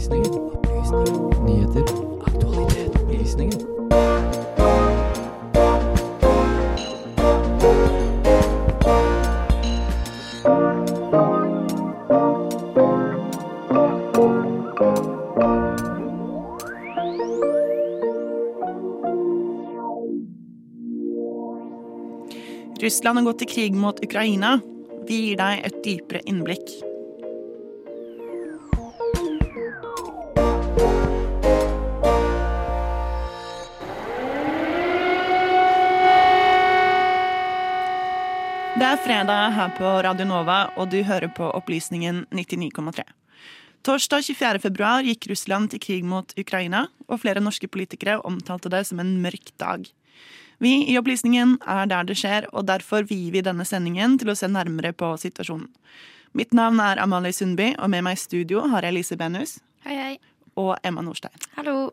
Opplysninger. Opplysninger. Nyheter. Aktualitet. Opplysninger. Russland har gått til krig mot Ukraina. Vi gir deg et dypere innblikk. Fredag her på Radio Nova, og du hører på Opplysningen 99,3. Torsdag 24. februar gikk Russland til krig mot Ukraina, og flere norske politikere omtalte det som en mørk dag. Vi i Opplysningen er der det skjer, og derfor vier vi denne sendingen til å se nærmere på situasjonen. Mitt navn er Amalie Sundby, og med meg i studio har jeg Lise Benus Hei, hei. og Emma Norstein. Hallo.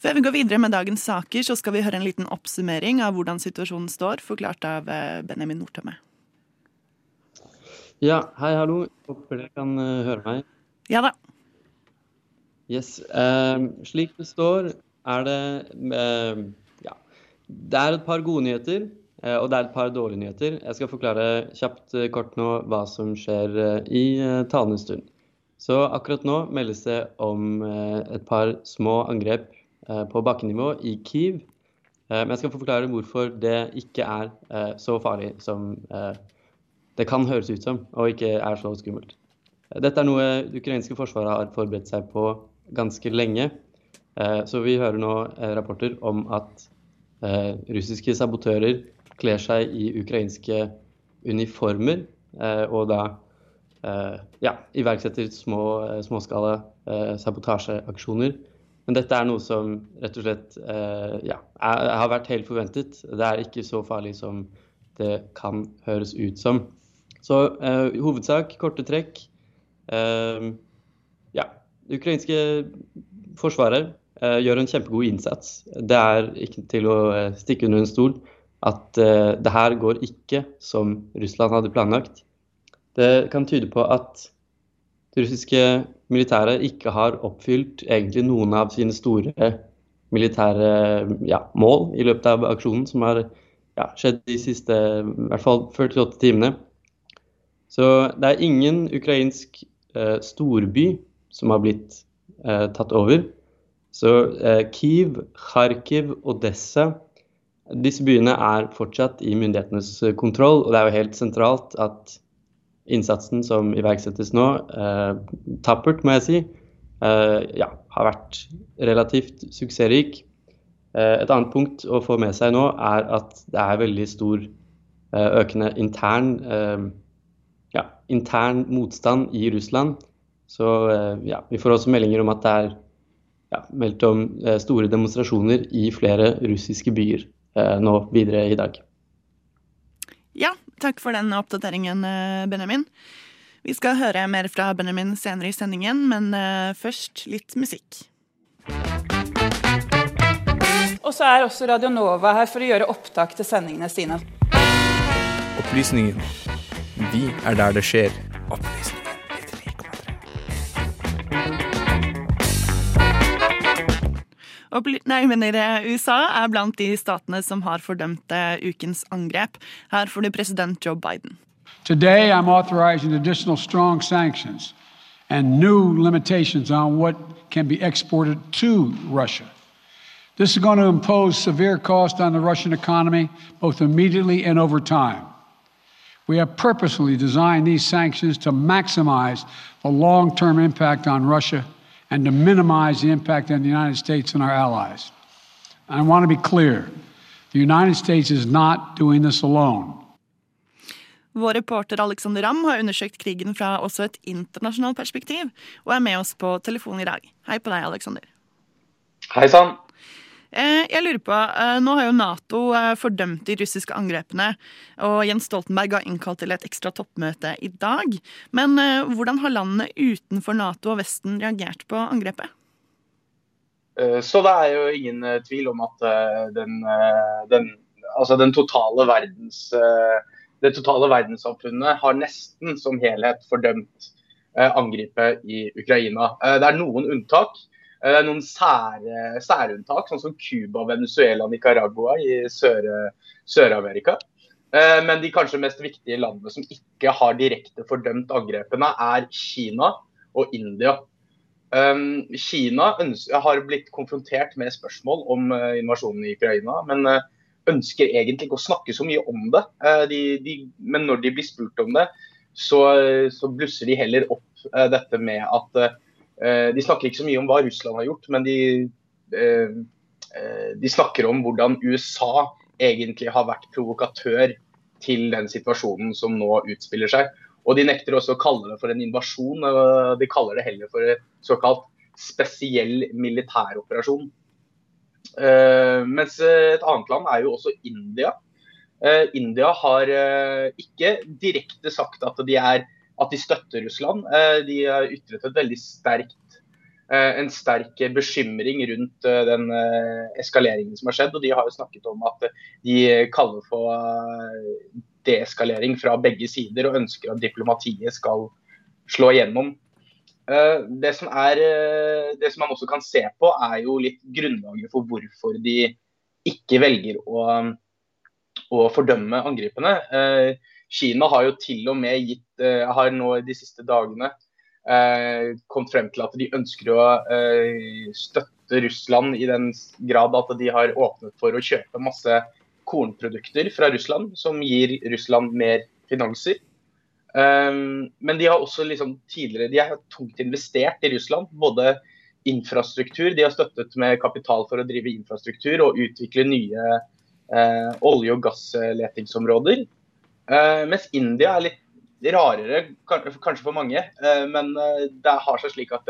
Før vi går videre med dagens saker, så skal vi høre en liten oppsummering av hvordan situasjonen står, forklart av eh, Benjamin Nordtømme. Ja, hei, hallo. Håper dere kan uh, høre meg. Ja da. Yes. Uh, slik det står, er det uh, Ja. Det er et par gode nyheter, eh, og det er et par dårlige nyheter. Jeg skal forklare kjapt eh, kort nå hva som skjer i talende stund. Så akkurat nå meldes det om et par små angrep på bakkenivå i Kyiv. Men jeg skal forklare hvorfor det ikke er så farlig som det kan høres ut som, og ikke er så skummelt. Dette er noe det ukrainske forsvaret har forberedt seg på ganske lenge. Eh, Så vi hører nå eh, rapporter om at eh, russiske sabotører kler seg i ukrainske uniformer, og da ja, iverksetter små, småskala sabotasjeaksjoner. Men dette er noe som rett og slett ja, har vært helt forventet. Det er ikke så farlig som det kan høres ut som. Så eh, i hovedsak, korte trekk. Eh, ja, det ukrainske forsvaret eh, gjør en kjempegod innsats. Det er ikke til å stikke under en stol at det her går ikke som Russland hadde planlagt. Det kan tyde på at det russiske militæret ikke har oppfylt egentlig noen av sine store militære ja, mål i løpet av aksjonen, som har ja, skjedd de siste i hvert fall 48 timene. Så det er ingen ukrainsk eh, storby som har blitt eh, tatt over. Så eh, Kiev, Kharkiv, Odessa Disse byene er fortsatt i myndighetenes eh, kontroll, og det er jo helt sentralt at innsatsen som iverksettes nå, eh, tappert, må jeg si, eh, ja, har vært relativt suksessrik. Et annet punkt å få med seg nå er at det er veldig stor økende intern ja, intern motstand i Russland. Så eh, ja, vi får også meldinger om at det er ja, meldt om eh, store demonstrasjoner i flere russiske byer eh, nå videre i dag. Ja, takk for den oppdateringen, eh, Benjamin. Vi skal høre mer fra Benjamin senere i sendingen, men først litt musikk. Og så er også Radio Nova her for å gjøre opptak til sendingene sine. Opplysningen. Vi er der det skjer. Opplysningen 99,3. Opply- Nei, jeg mener eh, USA er blant de statene som har fordømt eh, ukens angrep. Her får du president Joe Biden. Today, I'm authorizing additional strong sanctions and new limitations on what can be exported to Russia. This is going to impose severe cost on the Russian economy, both immediately and over time. We have purposely designed these sanctions to maximize the long term impact on Russia and to minimize the impact on the United States and our allies. I want to be clear the United States is not doing this alone. Vår reporter Alexander Ramm har undersøkt krigen fra også et internasjonalt perspektiv, og er med oss på telefon i dag. Hei på deg, Alexander. Hei sann. Eh, Jeg lurer på, eh, Nå har jo Nato eh, fordømt de russiske angrepene, og Jens Stoltenberg har innkalt til et ekstra toppmøte i dag. Men hvordan har landene utenfor Nato og Vesten reagert på angrepet? Så det er jo ingen tvil om at den, den, altså den totale verdens, det totale verdenssamfunnet har nesten som helhet fordømt angrepet i Ukraina. Det er noen unntak. Eh, noen sære, særunntak, sånn som Cuba, Venezuela, Nicaragua i Sør- Sør-Amerika. Sør Men de kanskje mest viktige landene som ikke har direkte fordømt angrepene, er Kina og India. Um, Kina har blitt konfrontert med spørsmål om eh, invasjonen i Ukraina, men eh, ønsker egentlig ikke å snakke så mye om det. Eh, de, de, men når de blir spurt om det, så, så blusser de heller opp eh, dette med at eh, De snakker ikke så mye om hva Russland har gjort, men de, eh, eh, de snakker om hvordan USA egentlig har vært provokatør til den situasjonen som nå utspiller seg. Og de nekter også å kalle det for en invasjon, de kaller det heller for en såkalt spesiell militæroperasjon. Eh, mens et annet land er jo også India. Eh, India har eh, ikke direkte sagt at de, er, at de støtter Russland. Eh, de har ytret et veldig sterkt, eh, en sterk bekymring rundt eh, den eskaleringen som har skjedd. Og de har jo snakket om at de kaller for deeskalering fra begge sider og ønsker at diplomatiet skal slå igjennom. Det som, er, det som man også kan se på, er jo litt grunnlaget for hvorfor de ikke velger å, å fordømme angripene. Kina har jo til og med gitt, eh, har nå de siste dagene eh, kommet frem til at de ønsker å eh, støtte Russland i den grad at de har åpnet for å kjøpe masse kornprodukter fra Russland, som gir Russland mer finanser. Men de har også liksom tidligere de har tungt investert i Russland. Både infrastruktur, de har støttet med kapital for å drive infrastruktur og utvikle nye eh, olje- og gassletingsområder. Eh, mens India er litt rarere, kanskje for mange. eh, men eh, det har seg slik at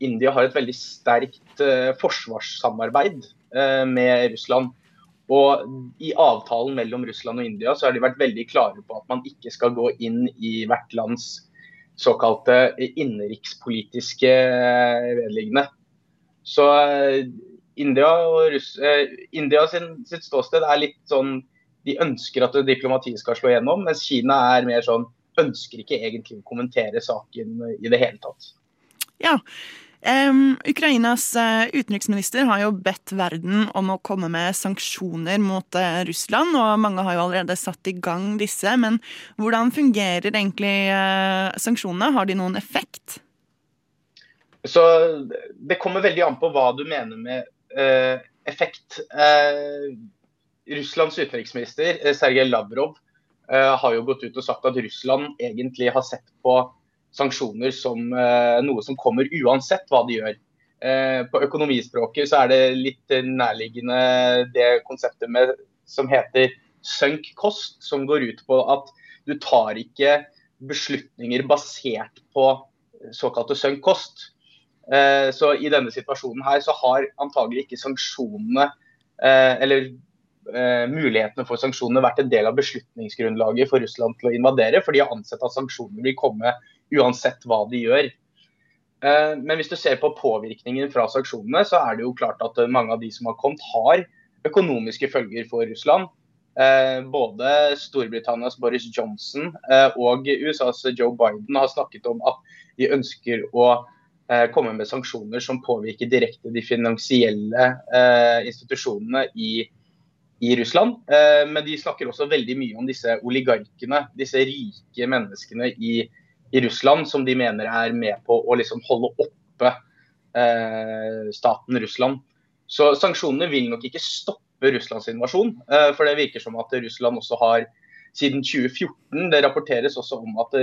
India har et veldig sterkt forsvarssamarbeid med Russland. Og i avtalen mellom Russland og India så har de vært veldig klare på at man ikke skal gå inn i hvert lands såkalte innenrikspolitiske vedliggende. Så India, og Russ India sin, sitt ståsted er litt sånn De ønsker at diplomatiet skal slå gjennom, mens Kina er mer sånn ønsker ikke egentlig å kommentere saken i det hele tatt. Ja. Um, Ukrainas eh, utenriksminister har jo bedt verden om å komme med sanksjoner mot uh, Russland, og mange har jo allerede satt i gang disse. Men hvordan fungerer egentlig uh, sanksjonene? Har de noen effekt? Så Det kommer veldig an på hva du mener med uh, effekt. Russlands utenriksminister eh, Sergej Lavrov eh, har jo gått ut og sagt at Russland egentlig har sett på sanksjoner som eh, noe som kommer uansett hva de gjør. På økonomispråket så er det litt nærliggende det konseptet med, som heter sunk cost, som går ut på at du tar ikke beslutninger basert på såkalte sunk cost. Så i denne situasjonen her så har antagelig ikke sanksjonene eller eh, mulighetene for sanksjonene vært en del av beslutningsgrunnlaget for Russland til å invadere, for de har ansett at sanksjonene vil komme uansett hva de gjør. Eh, Men hvis du ser på påvirkningen fra sanksjonene, så er det jo klart at eh, mange av de som har kommet, har økonomiske følger for Russland. Både Storbritannias Boris Johnson og USAs Joe Biden har snakket om at de ønsker å komme med sanksjoner som påvirker direkte de finansielle institusjonene i, i Russland. Eh, men de snakker også veldig mye om disse oligarkene, disse rike menneskene i, i Russland som de mener er med på å liksom holde oppe eh, staten Russland. Så sanksjonene vil nok ikke stoppe Russlands invasjon, eh, for det virker som at Russland også har siden 2014. Det rapporteres også om at,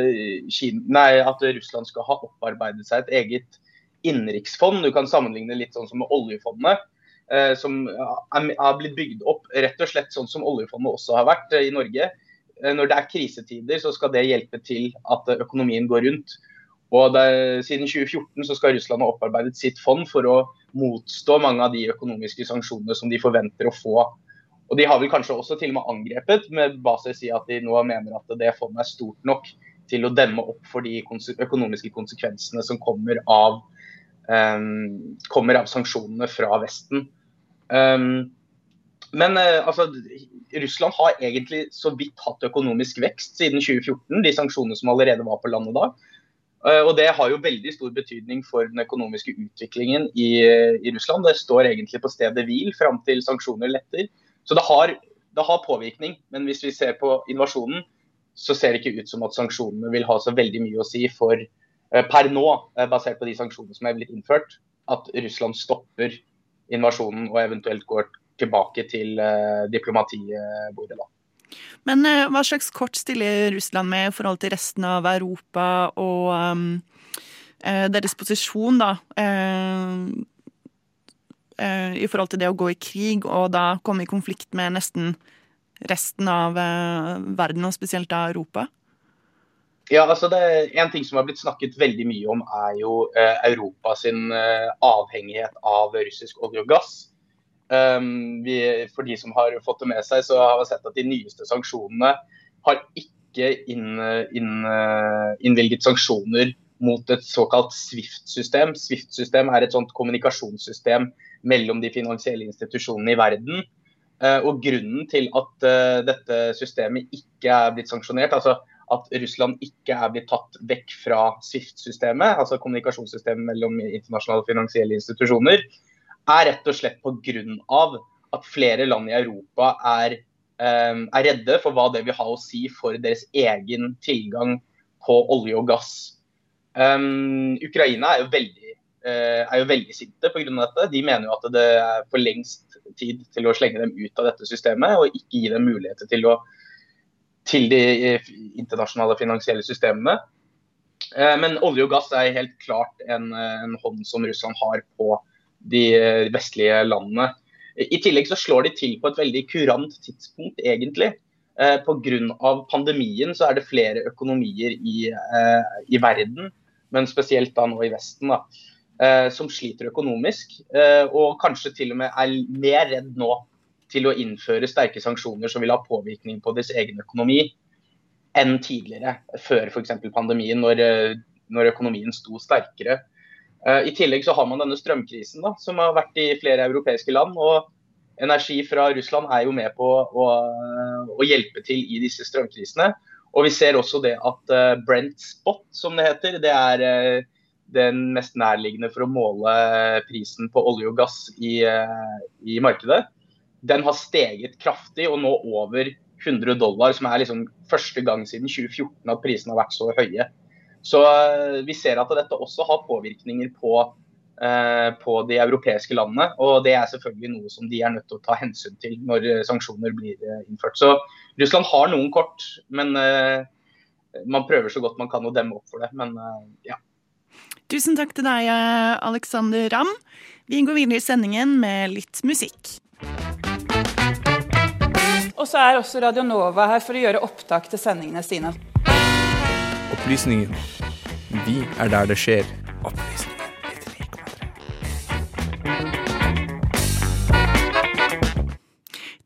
Kina, nei, at Russland skal ha opparbeidet seg et eget innenriksfond. Du kan sammenligne litt sånn som med oljefondet. Eh, Som har blitt bygd opp rett og slett sånn som oljefondet også har vært eh, i Norge. Eh, Når det er krisetider, så skal det hjelpe til at økonomien går rundt. Og det, Siden 2014 så skal Russland ha opparbeidet sitt fond for å motstå mange av de økonomiske sanksjonene som de forventer å få. Og De har vel kanskje også til og med angrepet, med basis i at de nå mener at det fondet er stort nok til å demme opp for de økonomiske konsekvensene som kommer av, kommer av sanksjonene fra Vesten. Em, men eh, altså, Russland har egentlig så vidt hatt økonomisk vekst siden 2014, de sanksjonene som allerede var på landet da. Eh, og Det har jo veldig stor betydning for den økonomiske utviklingen i, i Russland. Det står egentlig på stedet hvil fram til sanksjoner letter. Så det har, det har, påvirkning. Men hvis vi ser på invasjonen, så ser det ikke ut som at sanksjonene vil ha så veldig mye å si for per nå, eh, basert på de sanksjonene som er blitt innført, at Russland stopper invasjonen og eventuelt går tilbake til diplomatibordet. da. Men hva slags kort stiller Russland med i forhold til resten av Europa og um, deres posisjon, da? I forhold til det å gå i krig og da komme i konflikt med nesten resten av verden, og spesielt da Europa? Ja, altså det, En ting som har blitt snakket veldig mye om, er jo eh, Europa sin eh, avhengighet av russisk olje og gass. Um, vi, for de som har fått det med seg, så har vi sett at de nyeste sanksjonene har ikke inn, inn, innvilget sanksjoner mot et såkalt Swift-system. Swift-system er et sånt kommunikasjonssystem mellom de finansielle institusjonene i verden. Uh, og Grunnen til at uh, dette systemet ikke er blitt sanksjonert, altså at Russland ikke er blitt tatt vekk fra Swift-systemet, altså kommunikasjonssystemet mellom internasjonale finansielle institusjoner, er rett og slett pga. at flere land i Europa er, um, er, redde for hva det vil ha å si for deres egen tilgang på olje og gass. Um, Ukraina er jo veldig, uh, er jo veldig sinte pga. dette. De mener jo at det er for lengst tid til å slenge dem ut av dette systemet og ikke gi dem muligheter til, å, til de internasjonale finansielle systemene. Uh, men olje og gass er helt klart en, en hånd som Russland har på de vestlige landene. I tillegg så slår de til på et veldig kurant tidspunkt, egentlig. Eh, Pga. pandemien så er det flere økonomier i, eh, i, verden, men spesielt da nå i Vesten, da, eh, som sliter økonomisk. Eh, og kanskje til og med er mer redd nå til å innføre sterke sanksjoner som vil ha påvirkning på deres egen økonomi, enn tidligere, før f.eks. pandemien, når, eh, når økonomien sto sterkere. Eh, I tillegg så har man denne strømkrisen da, som har vært i flere europeiske land. og Energi fra Russland er jo med på å, å hjelpe til i disse strømkrisene. Og vi ser også det at eh, Brent Spot, som det heter, det er eh, den mest nærliggende for å måle prisen på olje og gass i, i markedet. Den har steget kraftig og nå over 100 dollar, som er liksom første gang siden 2014 at prisene har vært så høye. Så eh, vi ser at dette også har påvirkninger på, eh, på de europeiske landene. Og det er selvfølgelig noe som de er nødt til å ta hensyn til når eh, sanksjoner blir innført. Så Russland har noen kort, men man prøver så godt man kan å demme opp for det. Men ja. Tusen takk til deg, Alexander Ramm. Vi går videre i sendingen med litt musikk. Og så er også Radionova her for å gjøre opptak til sendingene sine. Opplysningen. Vi er der det skjer. Opplysningen.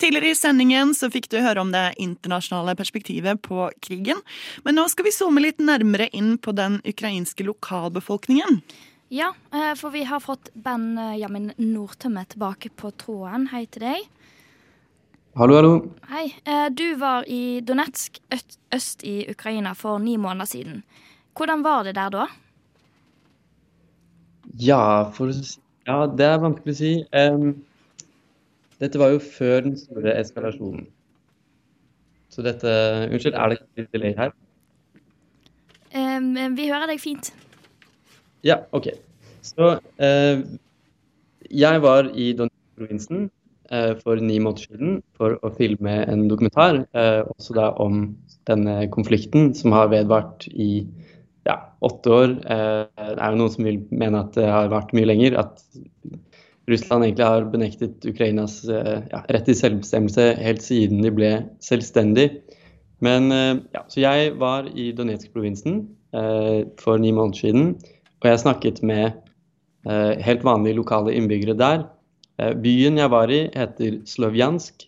Tidligere i sendingen så fikk du høre om det internasjonale perspektivet på krigen. Men nå skal vi zoome litt nærmere inn på den ukrainske lokalbefolkningen. Ja, eh, for vi har fått Benjamin Nordtømme tilbake på tråden. Hei til deg. Hallo, hallo. Hei. Eh, du var i Donetsk øst i Ukraina for ni måneder siden. Hvordan var det der da? Ja, for, ja det er vanskelig å si. Um, dette var jo før den store eskalasjonen. Så dette Unnskyld, er det litt delay her? Um, vi hører deg fint. Ja, OK. Så uh, jeg var i Donetsk-provinsen for ni måneder siden for å filme en dokumentar eh, også da om denne konflikten som har vedvart i ja, åtte år. Eh, det er jo noen som vil mene at det har vart mye lenger. At Russland egentlig har benektet Ukrainas ja, rett til selvbestemmelse helt siden de ble selvstendig. Men ja, Så jeg var i Donetsk-provinsen for ni måneder siden, og jeg snakket med helt vanlige lokale innbyggere der Eh, byen jeg var i, heter Slovjansk.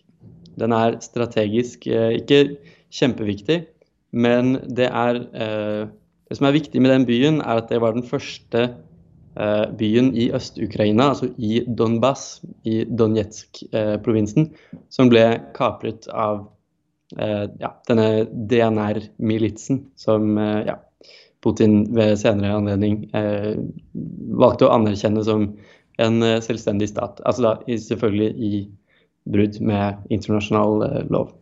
Den er strategisk eh, ikke kjempeviktig, men det er eh, Det som er viktig med den byen, er at det var den første byen i Øst-Ukraina, altså i Donbas, i Donetsk-provinsen, som ble kapret av ja, denne DNR-militsen, som ja, Putin ved senere anledning eh, valgte å anerkjenne som en eh, selvstendig stat. Altså da selvfølgelig i brudd med internasjonal eh, lov.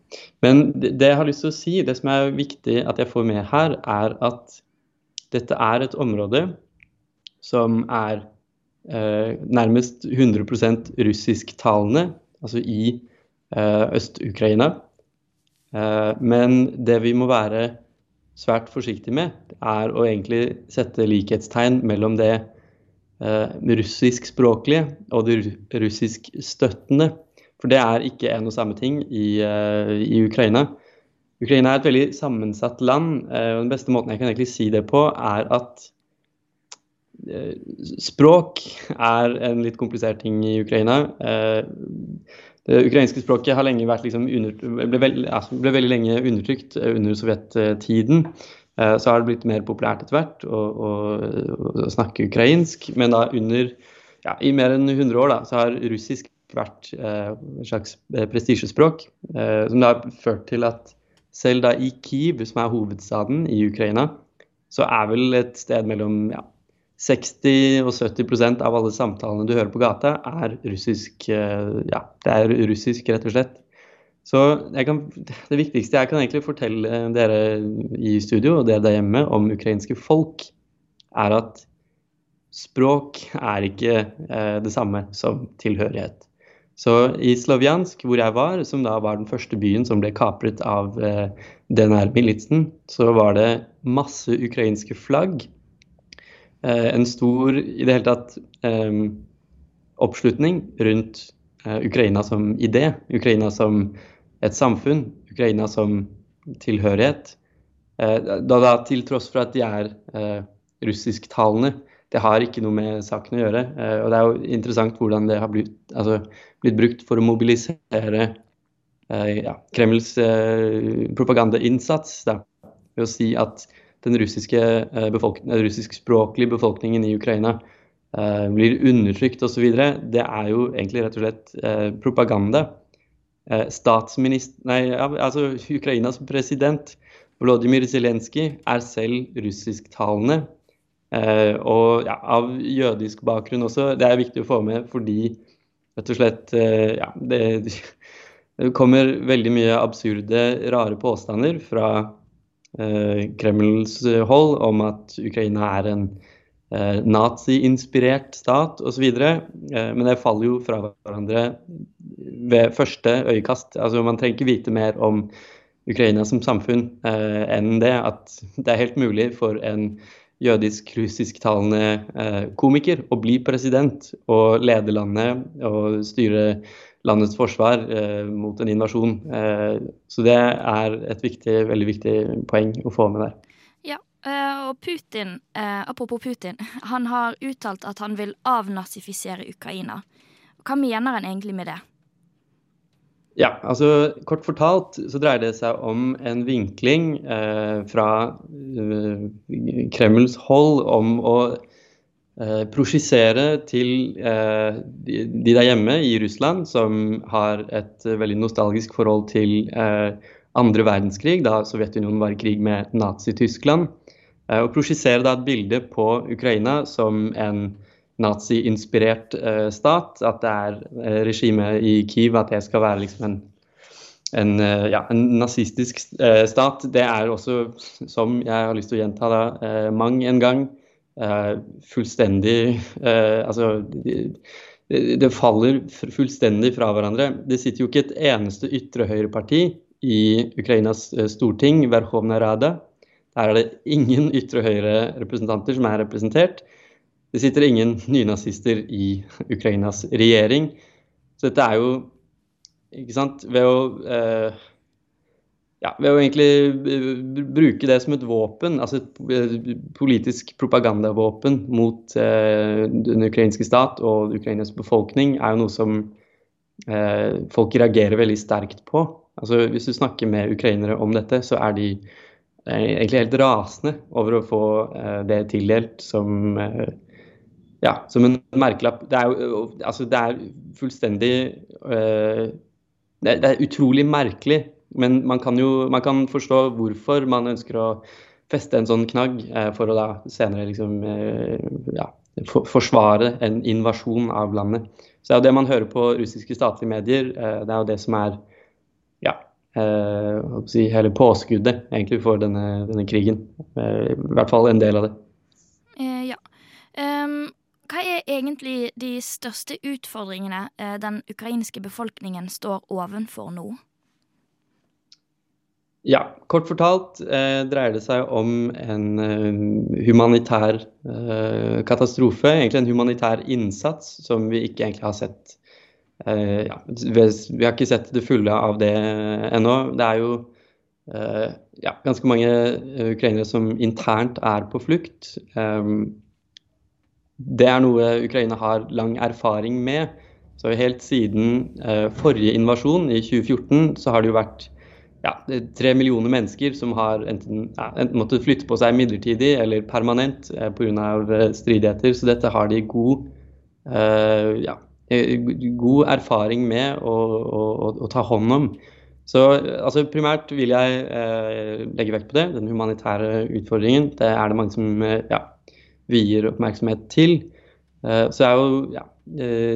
Men det, jeg har lyst til å si, det som er viktig at jeg får med her, er at dette er et område som er eh, nærmest 100% russisktalende, altså i eh, Øst-Ukraina. Eh, men det vi må være svært forsiktige med, er å egentlig sette likhetstegn mellom det russiskspråklige og ru- russiskstøttende. For det er ikke en og samme ting i, eh, i Ukraina. Ukraina er et veldig sammensatt land. eh, og Den beste måten jeg kan egentlig si det på, er at eh, språk er en litt komplisert ting i Ukraina. Eh, det ukrainske språket lenge liksom under, ble, veld, altså ble veldig lenge undertrykt eh, under sovjettiden. Eh, Så har det blitt mer populært etter hvert å, å, å snakke ukrainsk. Men da under ja, i mer enn 100 år da, så har russisk vært eh, slags eh, prestisjespråk. Eh, som har ført til at selv da i Kiev, som er hovedstaden i Ukraina, så er vel et sted mellom ja, 60 og 70% av alle samtalene du hører på gata, er russisk. eh, Ja, det er russisk, rett og slett. Så kan, det viktigste jeg kan egentlig fortelle dere i studio og dere der hjemme om ukrainske folk, er at språk er ikke eh, det samme som tilhørighet. Så i Sloviansk, hvor jeg var, som da var den første byen som ble kapret av eh, DNR-militsen, så var det masse ukrainske flagg. Eh, en stor, i det hele tatt, eh, oppslutning rundt eh, Ukraina som idé. Ukraina som et samfunn. Ukraina som tilhørighet. Eh, da, da til tross for at de er eh, russisktalende. Det har ikke noe med saken å gjøre. Eh, og det er jo interessant hvordan det har blitt, altså, blitt brukt for å mobilisere eh, ja, Kremls propagandainnsats. Da, ved å si at den russiske, eh, befolk russiskspråklige befolkningen i Ukraina blir undertrykt osv. Det er jo egentlig rett og slett propaganda. Eh, statsminister... Nei, altså Ukrainas president Volodymyr Zelenskyj er selv russisktalende. Eh, og ja, av jødisk bakgrunn også. Det er viktig å få med fordi rett og slett eh, ja, det, det kommer veldig mye absurde, rare påstander fra Kremls hold om at Ukraina er en eh, nazi-inspirert stat osv. Eh, men det faller jo fra hverandre ved første øyekast. Altså, man trenger ikke vite mer om Ukraina som samfunn eh, enn det at det er helt mulig for en jødisk-russisktalende eh, komiker å bli president og lede landet og styre landets forsvar eh, mot en invasjon. Eh, så det er et viktig, veldig viktig poeng å få med der. Eh, og Putin, uh, apropos Putin, han har uttalt at han vil avnazifisere Ukraina. Hva mener han egentlig med det? Ja, altså Kort fortalt så dreier det seg om en vinkling uh, fra Kremls hold om å prosjisere til de, de der hjemme i Russland som har et veldig nostalgisk forhold til andre verdenskrig, da Sovjetunionen var i krig med Nazi-Tyskland. Eh, og prosjisere da et bilde på Ukraina som en nazi-inspirert eh, stat. At det er eh, regimet i Kiev, at det skal være liksom en, en, ja, en nazistisk stat. Det er også, som jeg har lyst til å gjenta da, mang en gang, fullstendig Altså det, faller fullstendig fra hverandre. Det sitter jo ikke et eneste ytre høyre-parti i Ukrainas storting, Verkhovna Rada. Der er det ingen ytre høyre-representanter som er representert. Det sitter ingen nynazister i Ukrainas regjering. Så dette er jo ikke sant, ved å eh, ja, ved å egentlig eh, bruke det som et våpen, altså et eh, politisk propagandavåpen mot eh, den ukrainske stat og Ukrainas befolkning, er jo noe som eh, folk reagerer veldig sterkt på. Altså, hvis du snakker med ukrainere om dette, så er de eh, egentlig helt rasende over å få eh, det tildelt som eh, ja, som en merkelapp. Det er jo altså, det er fullstendig uh, det, det er utrolig merkelig, men man kan jo man kan forstå hvorfor man ønsker å feste en sånn knagg uh, for å da senere liksom ja, for, forsvare en invasjon av landet. Så det er jo det man hører på russiske statlige medier. Det er jo det som er ja, si, hele påskuddet egentlig for denne, denne, krigen. I hvert fall en del av det. Eh, ja. Um, hva er egentlig de største utfordringene den ukrainske befolkningen står ovenfor nå? Ja, kort fortalt eh, dreier det seg om en eh, humanitær eh, katastrofe. Egentlig en humanitær innsats som vi ikke egentlig har sett. Eh, ja, vi, har ikke sett det fulle av det ennå. Det er jo eh, ja, ganske mange eh, ukrainere som internt er på flukt. det er noe Ukraina har lang erfaring med. Så helt siden forrige invasjon i 2014 så har det jo vært ja, tre millioner mennesker som har enten, ja, enten måttet flytte på seg midlertidig eller permanent pga. Stridigheter. Så dette har de god, ja, god erfaring med å, å, å, ta hånd om. Så altså, primært vil jeg eh, legge vekt på det, den humanitære utfordringen. Det er det mange som eh, ja, vier oppmerksomhet til. så er jo ja,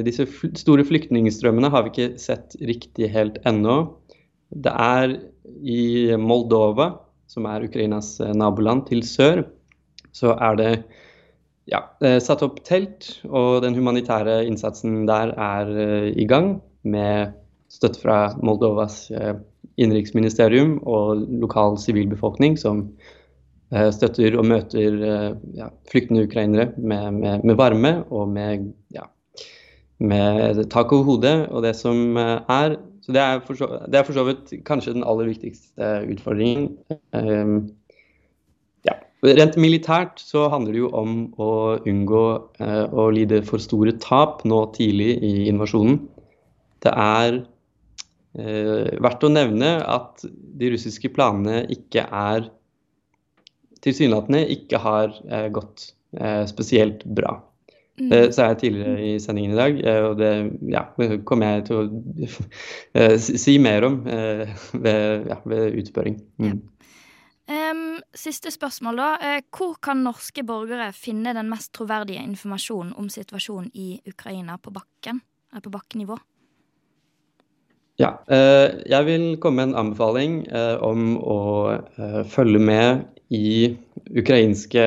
disse store flyktningstrømmene har vi ikke sett riktig helt ennå. Det er i Moldova, som er Ukrainas eh, naboland til sør, så er det ja, eh, satt opp telt, og den humanitære innsatsen der er uh, i gang med støtte fra Moldovas uh, innenriksministerium og lokal sivilbefolkning som støtter og møter ja, flyktende ukrainere med, med, med, varme og med, ja, med tak over hodet. Og det som er så det er, for så, det er for så vidt kanskje den aller viktigste utfordringen. Rent militært så handler det jo om å unngå eh, å lide for store tap nå tidlig i invasjonen. Det er eh, verdt å nevne at de russiske planene ikke er tilsynelatende ikke har eh, gått spesielt bra. Mm. Det sa jeg tidligere i sendingen i dag, eh, og det ja, kommer jeg til å eh, si mer om eh, ved, ja, ved utspørring. Mm. Siste spørsmål, da. Hvor kan norske borgere finne den mest troverdige informasjonen om situasjonen i Ukraina på bakken? På bakkenivå? Ja. Jeg vil komme med en anbefaling om å følge med i ukrainske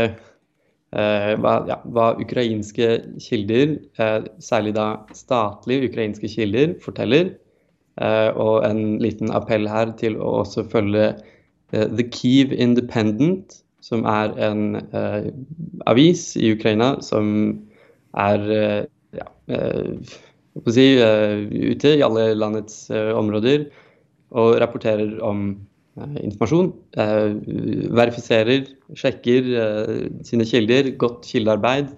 Eh, hva, ja, hva, ukrainske kilder, eh, særlig da statlige ukrainske kilder, forteller. Eh, og en liten appell her til å også følge The Kiev Independent, som er en avis i Ukraina som er ja, si, ute i alle landets områder og rapporterer om Eh, informasjon. Eh, verifiserer, sjekker eh, sine kilder. Godt kildearbeid.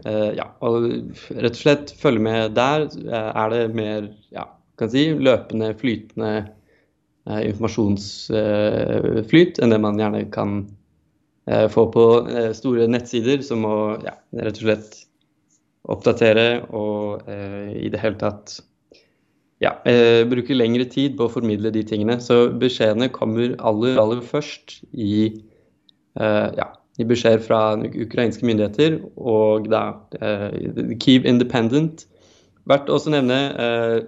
ja, og rett og slett følge med der. er det mer ja, kan si, løpende, flytende informasjonsflyt enn det man gjerne kan få på store nettsider som må ja, rett og slett oppdatere og i det hele tatt ja, eh, bruker lengre tid på å formidle de tingene. Så beskjedene kommer aller, aller først i, eh, ja, i beskjeder fra ukrainske myndigheter og da eh, Kiev Independent. Verdt også nevne eh,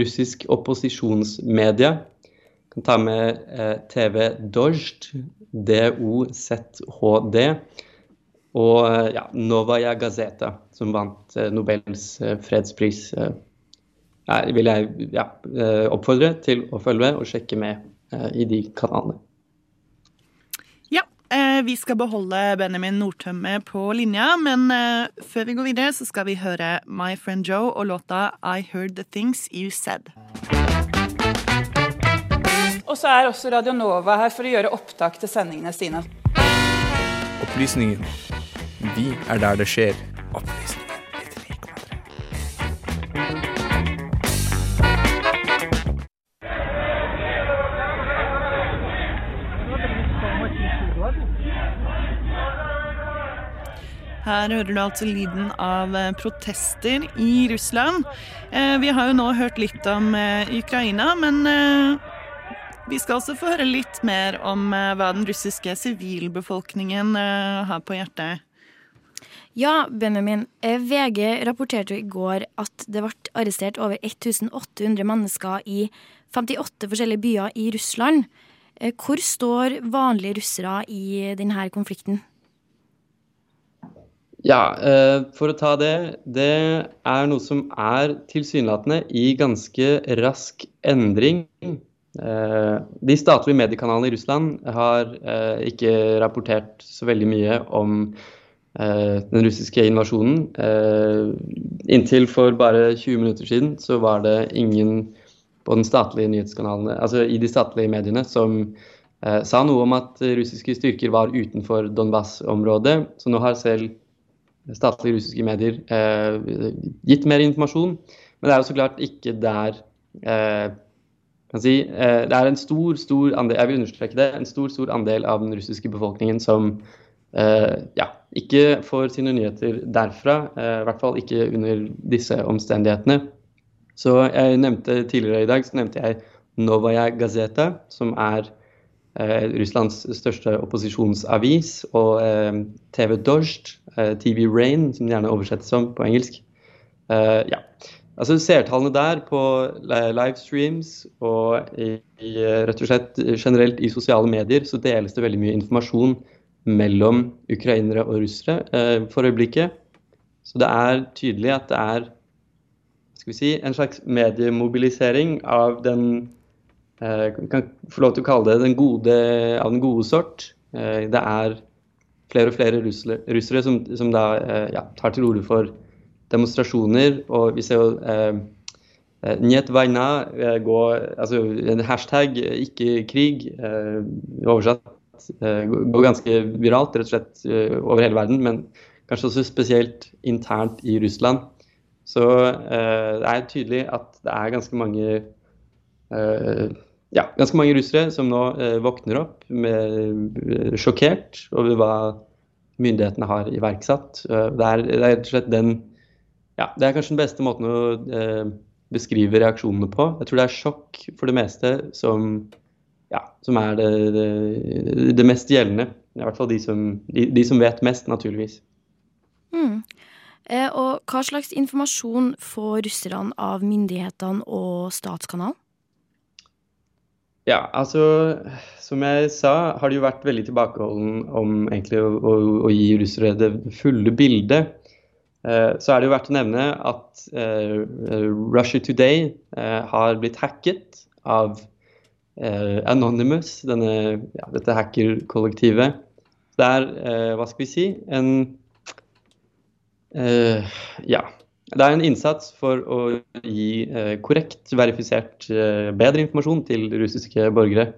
russisk opposisjonsmedia. Kan ta med eh, TV Dozd, D-O-Z-H-D. Og eh, ja, Novaja Gazeta, som vant Nobels fredspris her vil jeg ja, eh, oppfordre til å følge og sjekke med eh, i de kanalene. Ja, eh, vi skal beholde Benjamin Nordtømme på linja, men før vi går videre, så skal vi høre My Friend Joe og låta I Heard The Things You Said. Og så er også Radio Nova her for å gjøre opptak til sendingene sine. Opplysningen. Vi er der det skjer. Opplysning. Her hører du altså lyden av eh, protester i Russland. Eh, vi har jo nå hørt litt om eh, Ukraina, men Vi skal også få høre litt mer om eh, hva den russiske sivilbefolkningen eh, har på hjertet. Ja, Benjamin. Eh, VG rapporterte i går at det ble arrestert over 1800 mennesker i 58 forskjellige byer i Russland. Hvor står vanlige russere i denne konflikten? Ja, for å ta det. Det er noe som er tilsynelatende i ganske rask endring. Eh, De statlige mediekanalene i Russland har eh, ikke rapportert så veldig mye om eh, den russiske invasjonen. Inntil for bare 20 minutter siden så var det ingen på den statlige nyhetskanalene, altså i de statlige mediene som sa noe om at russiske styrker var utenfor Donbas-området. Så nå har selv statlige russiske medier gitt mer informasjon. Men det er jo så klart ikke der eh, si, eh, Det er en stor, stor andel jeg vil understreke det, en stor, stor andel av den russiske befolkningen som eh, ja, ikke får sine nyheter derfra. eh, I hvert fall ikke under disse omstendighetene. Så jeg nevnte Tidligere i dag så nevnte jeg Novaja Gazeta, som er eh, Russlands største opposisjonsavis, og eh, TV Dozhd, eh, TV Rain, som det gjerne oversettes som på engelsk. Ja. Altså Seertallene der på li- livestreams og i, i, rett og slett generelt i sosiale medier så deles det veldig mye informasjon mellom ukrainere og russere eh, for øyeblikket. Så det er tydelig at det er skal vi si, en slags mediemobilisering av den eh, kan få lov til å kalle det den gode, av den gode sort. Eh, det er flere og flere russere, russere som, som da eh, ja, tar til orde for demonstrasjoner. Og vi ser jo eh, eh, Njet Vaina eh, gå Altså en hashtag eh, ikke krig, eh, oversatt, eh, går ganske viralt, rett og slett over hele verden. Men kanskje også spesielt internt i Russland. Så det er tydelig at det er ganske mange ja, ganske mange russere som nå eh, våkner opp med, sjokkert over hva myndighetene har iverksatt. Eh, det, er, det er rett og slett den ja, Det er kanskje den beste måten å eh, beskrive reaksjonene på. Jeg tror det er sjokk for det meste som, ja, som er det, det, det mest gjeldende. I hvert fall de som, de, de som vet mest, naturligvis. Mm. Eh, og hva slags informasjon får russerne av myndighetene og statskanalen? Ja, altså Som jeg sa, har det jo vært veldig tilbakeholden om egentlig å, å, å gi russere det fulle bildet. Eh, så er det jo verdt å nevne at eh, Russia Today eh, har blitt hacket av Anonymous, denne, ja, dette hackerkollektivet. Det er, hva skal vi si, en Ja. Det er en innsats for å gi korrekt, verifisert, bedre informasjon til russiske borgere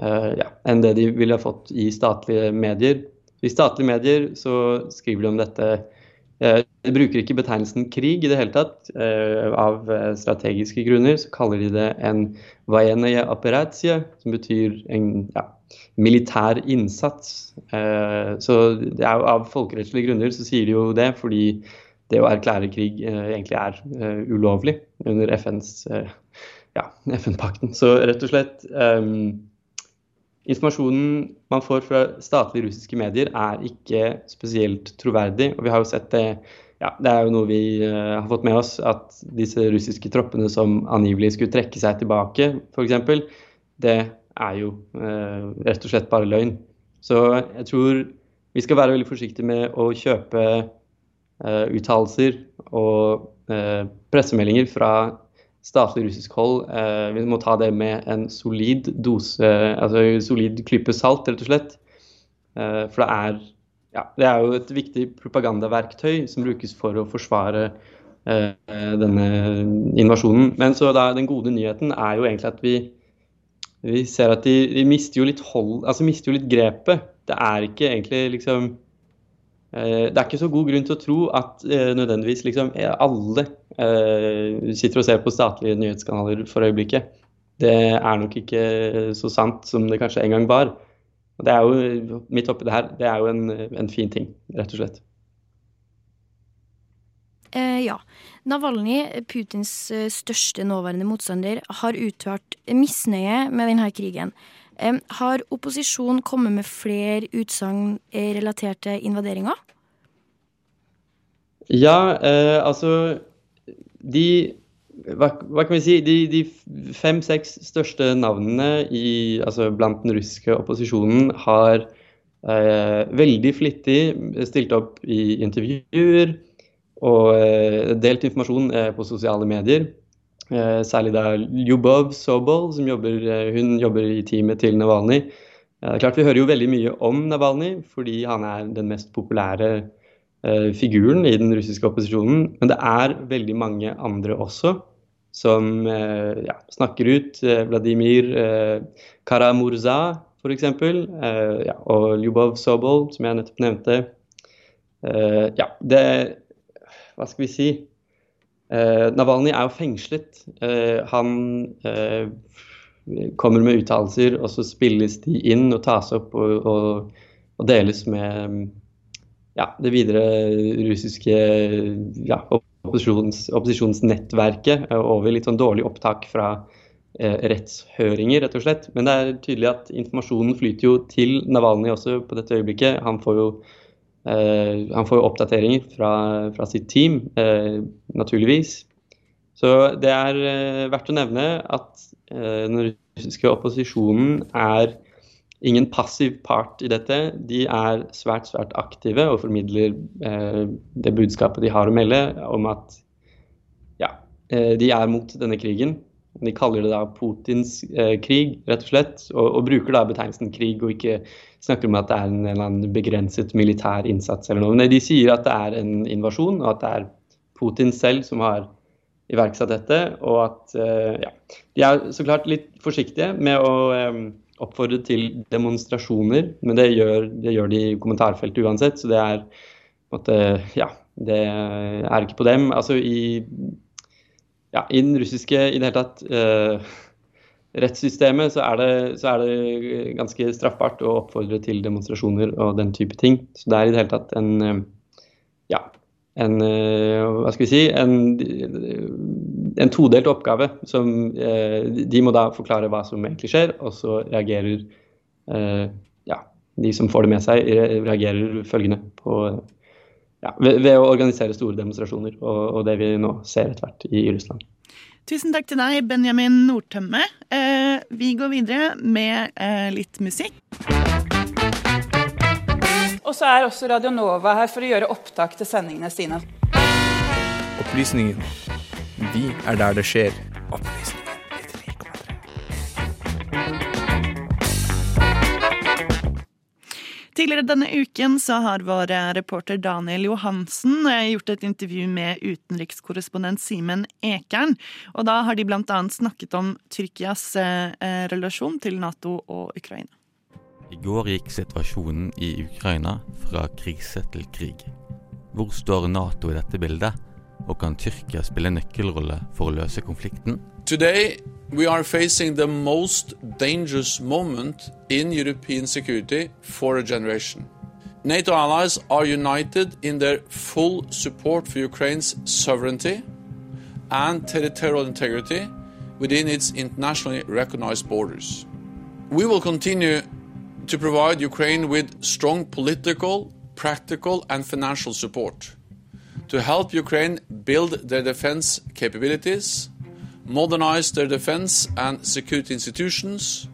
ja, enn det de ville ha fått i statlige medier. I statlige medier så skriver de om dette Eh, de bruker ikke betegnelsen krig i det hele tatt. Eh, av eh, strategiske grunner så kaller de det en vaieneye operatie, som betyr en ja, militær innsats. Så det er jo av folkerettslige grunner så sier de jo det fordi det å erklære krig egentlig er ulovlig under FNs ja, FN-pakten. Så rett og slett um, Informasjonen man får fra statlige russiske medier er ikke spesielt troverdig. og vi har jo sett det ja, Det er jo noe vi eh, har fått med oss, at disse russiske troppene som angivelig skulle trekke seg tilbake, f.eks., det er jo eh, rett og slett bare løgn. Så jeg tror vi skal være veldig forsiktige med å kjøpe eh, uttalelser og pressemeldinger fra statlig russisk hold. Eh, vi må ta det med en solid dose, altså solid klype salt, rett og slett. Eh, for det er, ja, det er jo et viktig propagandaverktøy som brukes for å forsvare eh, denne invasjonen. Men så da, den gode nyheten er jo egentlig at vi, vi ser at de, de mister jo litt hold, altså mister jo litt grepet. Det er ikke egentlig liksom Eh, Det er ikke så god grunn til å tro at eh, nødvendigvis liksom, eh, alle eh, sitter og ser på statlige nyhetskanaler for øyeblikket. Det er nok ikke så sant som det kanskje en gang var. Det er jo, Midt oppi det her, det er jo en, en fin ting, rett og slett. Eh, ja. Navalny, Putins eh, største nåværende motstander, har uttalt misnøye med denne krigen. Har opposisjonen kommet med flere utsagn eh, relatert til invaderinga? Ja, eh, altså De hva, hva kan vi si? De, de fem-seks største navnene i, altså blant den russiske opposisjonen har eh, veldig flittig stilt opp i intervjuer og eh, delt informasjon eh, på sosiale medier. Eh, særlig da Lyubov Sobol, som jobber, eh, hun jobber i teamet til Navalny. Eh, det er klart Vi hører jo veldig mye om Navalny fordi han er den mest populære figuren i den russiske opposisjonen. Men det er veldig mange andre også som ja, snakker ut. Vladimir Karamurza f.eks. Ja, og Lyubov Sobol, som jeg nettopp nevnte. Ja, det Hva skal vi si? Navalny er jo fengslet. han kommer med uttalelser, og så spilles de inn og tas opp og, og, og deles med ja, det videre russiske ja, opposisjons, opposisjonsnettverket over litt sånn dårlig opptak fra eh, rettshøringer, rett og slett. Men det er tydelig at informasjonen flyter jo til Navalny også på dette øyeblikket. Han får jo, eh, han får jo oppdateringer fra, fra sitt team, uh, naturligvis. Så det er uh, verdt å nevne at den russiske opposisjonen er ingen passiv part i dette. De er svært, svært aktive og formidler det budskapet de har å melde om at ja, de er mot denne krigen. De kaller det da Putins eh, krig, rett og slett, og, og, bruker da betegnelsen krig og ikke snakker om at det er en, en eller annen begrenset militær innsats eller noe. Nei, de sier at det er en invasjon, og at det er Putin selv som har iverksatt dette, og at eh, ja, de er så klart litt forsiktige med å eh, oppfordre til demonstrasjoner, men det gjør, det gjør de i kommentarfeltet uansett. Så det er måtte, Ja, det er ikke på dem. Altså i, ja, i den russiske i det hele tatt eh, rettssystemet så er, det, så er, det, ganske straffbart å oppfordre til demonstrasjoner og den type ting. Så det er i det hele tatt en eh, ja, en, eh, hva skal vi si, en, en todelt oppgave. Som, eh, de må da forklare hva som egentlig skjer, og så reagerer ja, de som får det med seg, reagerer følgende på ja, ved, ved, å organisere store demonstrasjoner, og, og, det vi nå ser etter hvert i Russland. Tusen takk til deg, Benjamin Nordtømme. Eh, vi går videre med eh, litt musikk. Og så er også Radionova her for å gjøre opptak til sendingene sine. Opplysningen. Vi er der det skjer. Opplysningen. Tidligere denne uken så har vår reporter Daniel Johansen gjort et intervju med utenrikskorrespondent Simen Ekern. Og da har de bl.a. snakket om Tyrkias eh, relasjon til Nato og Ukraina. I går gikk situasjonen i Ukraina fra krise til krig. Hvor står Nato i dette bildet, og kan Tyrkia spille nøkkelrolle for å løse konflikten? Today we are facing the most dangerous moment in European security for a generation. NATO allies are united in their full support for Ukraine's sovereignty and territorial integrity within its internationally recognized borders. We will continue to provide Ukraine with strong political, practical, and financial support to help Ukraine build their defense capabilities, modernize their defense and security institutions,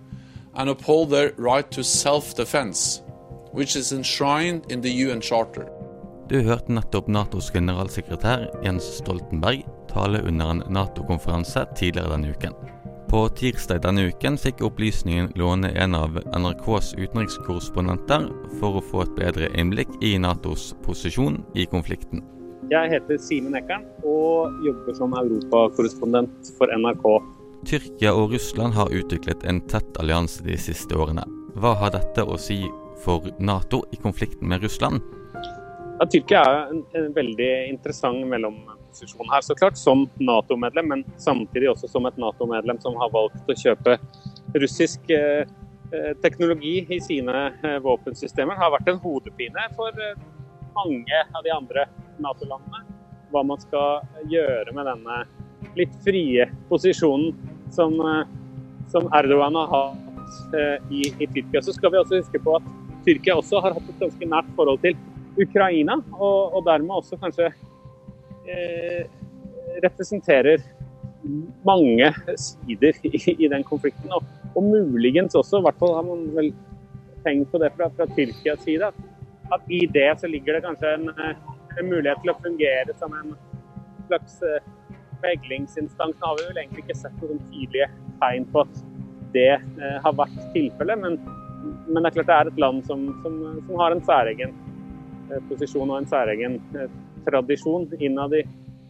and uphold their right to self defense, which is enshrined in the UN Charter. Du hørte nettopp Natos generalsekretær Jens Stoltenberg tale under en Nato-konferanse tidligere denne uken. På tirsdag denne uken fikk Opplysningen låne en av NRKs utenrikskorrespondenter for å få et bedre innblikk i Natos posisjon i konflikten. Jeg heter Simen Eckern og jobber som europakorrespondent for NRK. Tyrkia og Russland har utviklet en tett allianse de siste årene. Hva har dette å si for Nato i konflikten med Russland? Ja, Tyrkia er en, en veldig interessant mellom posisjon her, så klart, som Nato-medlem, men samtidig også som et Nato-medlem som har valgt å kjøpe russisk eh, eh teknologi i sine eh, våpensystemer, har vært en hodepine for eh, mange av de andre Nato-landene. hva man skal gjøre med denne litt frie posisjonen som, eh, som Erdogan har hatt eh, i, i Tyrkia. Så skal vi også huske på at Tyrkia også har hatt et ganske nært forhold til Ukraina, og, og dermed også kanskje eh, representerer mange sider i, i den konflikten. Og, og, muligens også, i hvert fall har man vel tenkt på det fra, fra Tyrkias side, at i det så ligger det kanskje en, en mulighet til å fungere som en slags meglingsinstans. Nå har vi vel egentlig ikke sett noen tydelige tegn på at det eh, har vært tilfellet, men, men, det er klart det er et land som, som, som har en særegen eh, posisjon og en særegen eh, tradisjon innad i,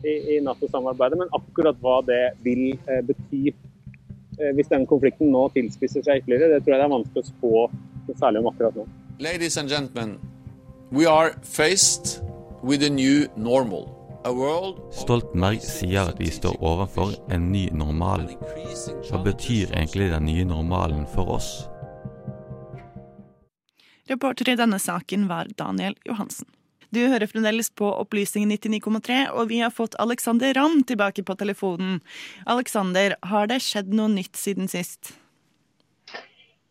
i, i Nato-samarbeidet. Men akkurat hva det vil eh, bety eh, hvis denne konflikten nå tilspisser seg ytterligere, det tror jeg det er vanskelig å spå særlig om akkurat nå. Ladies and gentlemen, we are faced with a. Stoltenberg sier at vi står overfor en ny normal. Hva betyr egentlig den nye normalen for oss? Reporter i denne saken var Daniel Johansen. Du hører fremdeles på Opplysningen 99,3, og vi har fått Alexander Ramm tilbake på telefonen. Alexander, har det skjedd noe nytt siden sist?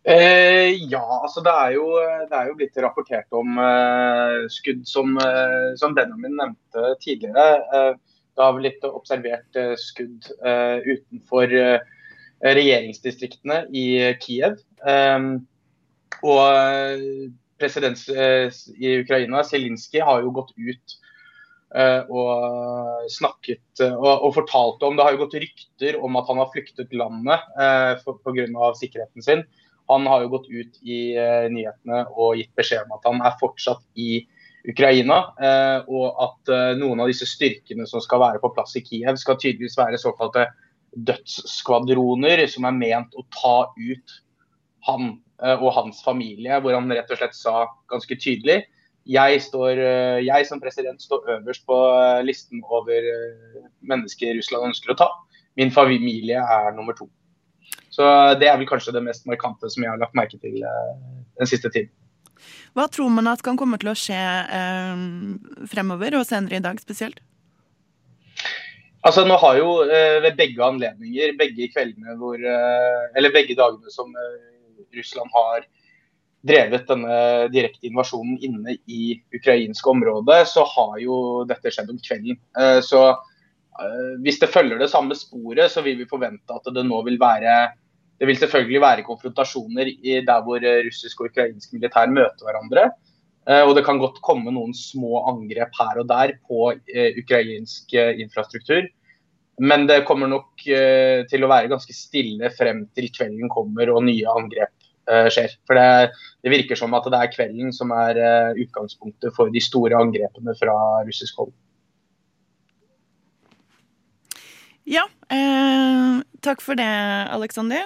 Eh, ja, altså det er, jo, det er, jo, blitt rapportert om eh, skudd som, eh, som, Benjamin nevnte tidligere. Eh, det har blitt observert eh, skudd eh, utenfor regjeringsdistriktene i Kiev. og president i Ukraina, Zelinskyj, har jo gått ut og snakket og, og fortalte om Det har jo gått rykter om at han har flyktet landet pga. sikkerheten sin. Han har jo gått ut i uh, nyhetene og gitt beskjed om at han er fortsatt i Ukraina. Uh, og at uh, noen av disse styrkene som skal være på plass i Kiev, skal tydeligvis være såkalte dødsskvadroner som er ment å ta ut han og hans familie. Hvor han rett og slett sa ganske tydelig jeg, står, jeg som president står øverst på listen over mennesker Russland ønsker å ta. Min familie er nummer to. Så det er vel kanskje det mest markante som jeg har lagt merke til eh, den siste tiden. Hva tror man at kan komme til å skje eh, fremover, og senere i dag spesielt? Altså, nå har jo eh, ved begge anledninger, begge kveldene hvor eh, Eller begge dagene som eh, Russland har drevet denne direkte invasjonen inne i ukrainsk område, så har jo dette skjedd om kvelden. Eh, så hvis det følger det samme sporet, så vil vi forvente at det nå vil være det vil selvfølgelig være konfrontasjoner der hvor eh, russisk og ukrainsk militær møter hverandre. Eh, og det kan godt komme noen små angrep her og der på eh, ukrainsk infrastruktur. Men det kommer nok til å være ganske stille frem til kvelden kommer og nye angrep skjer. For det, det virker som at det er kvelden som er utgangspunktet for de store angrepene fra russisk hold. Ja, eh, takk for det, Aleksander.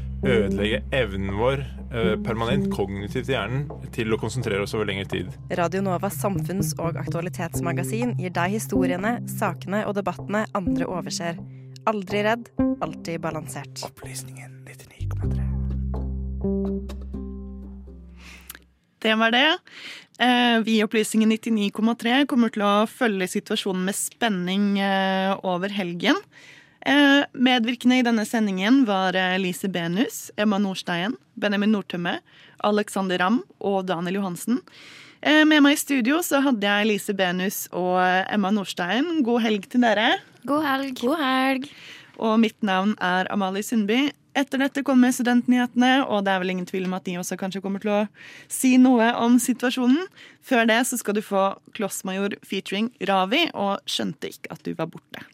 ødelegge evnen vår eh, permanent kognitivt i hjernen til å konsentrere oss over lengre tid. Radio Novas samfunns- og aktualitetsmagasin gir deg historiene, sakene og debattene andre overser. Aldri redd, alltid balansert. Opplysningen 99,3. Det var det. Eh, vi i Opplysningen 99,3 kommer til å følge situasjonen med spenning eh, over helgen. Eh, medvirkende i denne sendingen var Lise Benus, Emma Nordstein, Benjamin Nordtømme, Alexander Ramm og Daniel Johansen. Med meg i studio så hadde jeg Lise Benus og Emma Nordstein. God helg til dere. God helg. God helg. Og mitt navn er Amalie Sundby. Etter dette kommer studentnyhetene, og det er vel ingen tvil om at de også kanskje kommer til å si noe om situasjonen. Før det så skal du få Klossmajor featuring Ravi og Skjønte ikke at du var borte.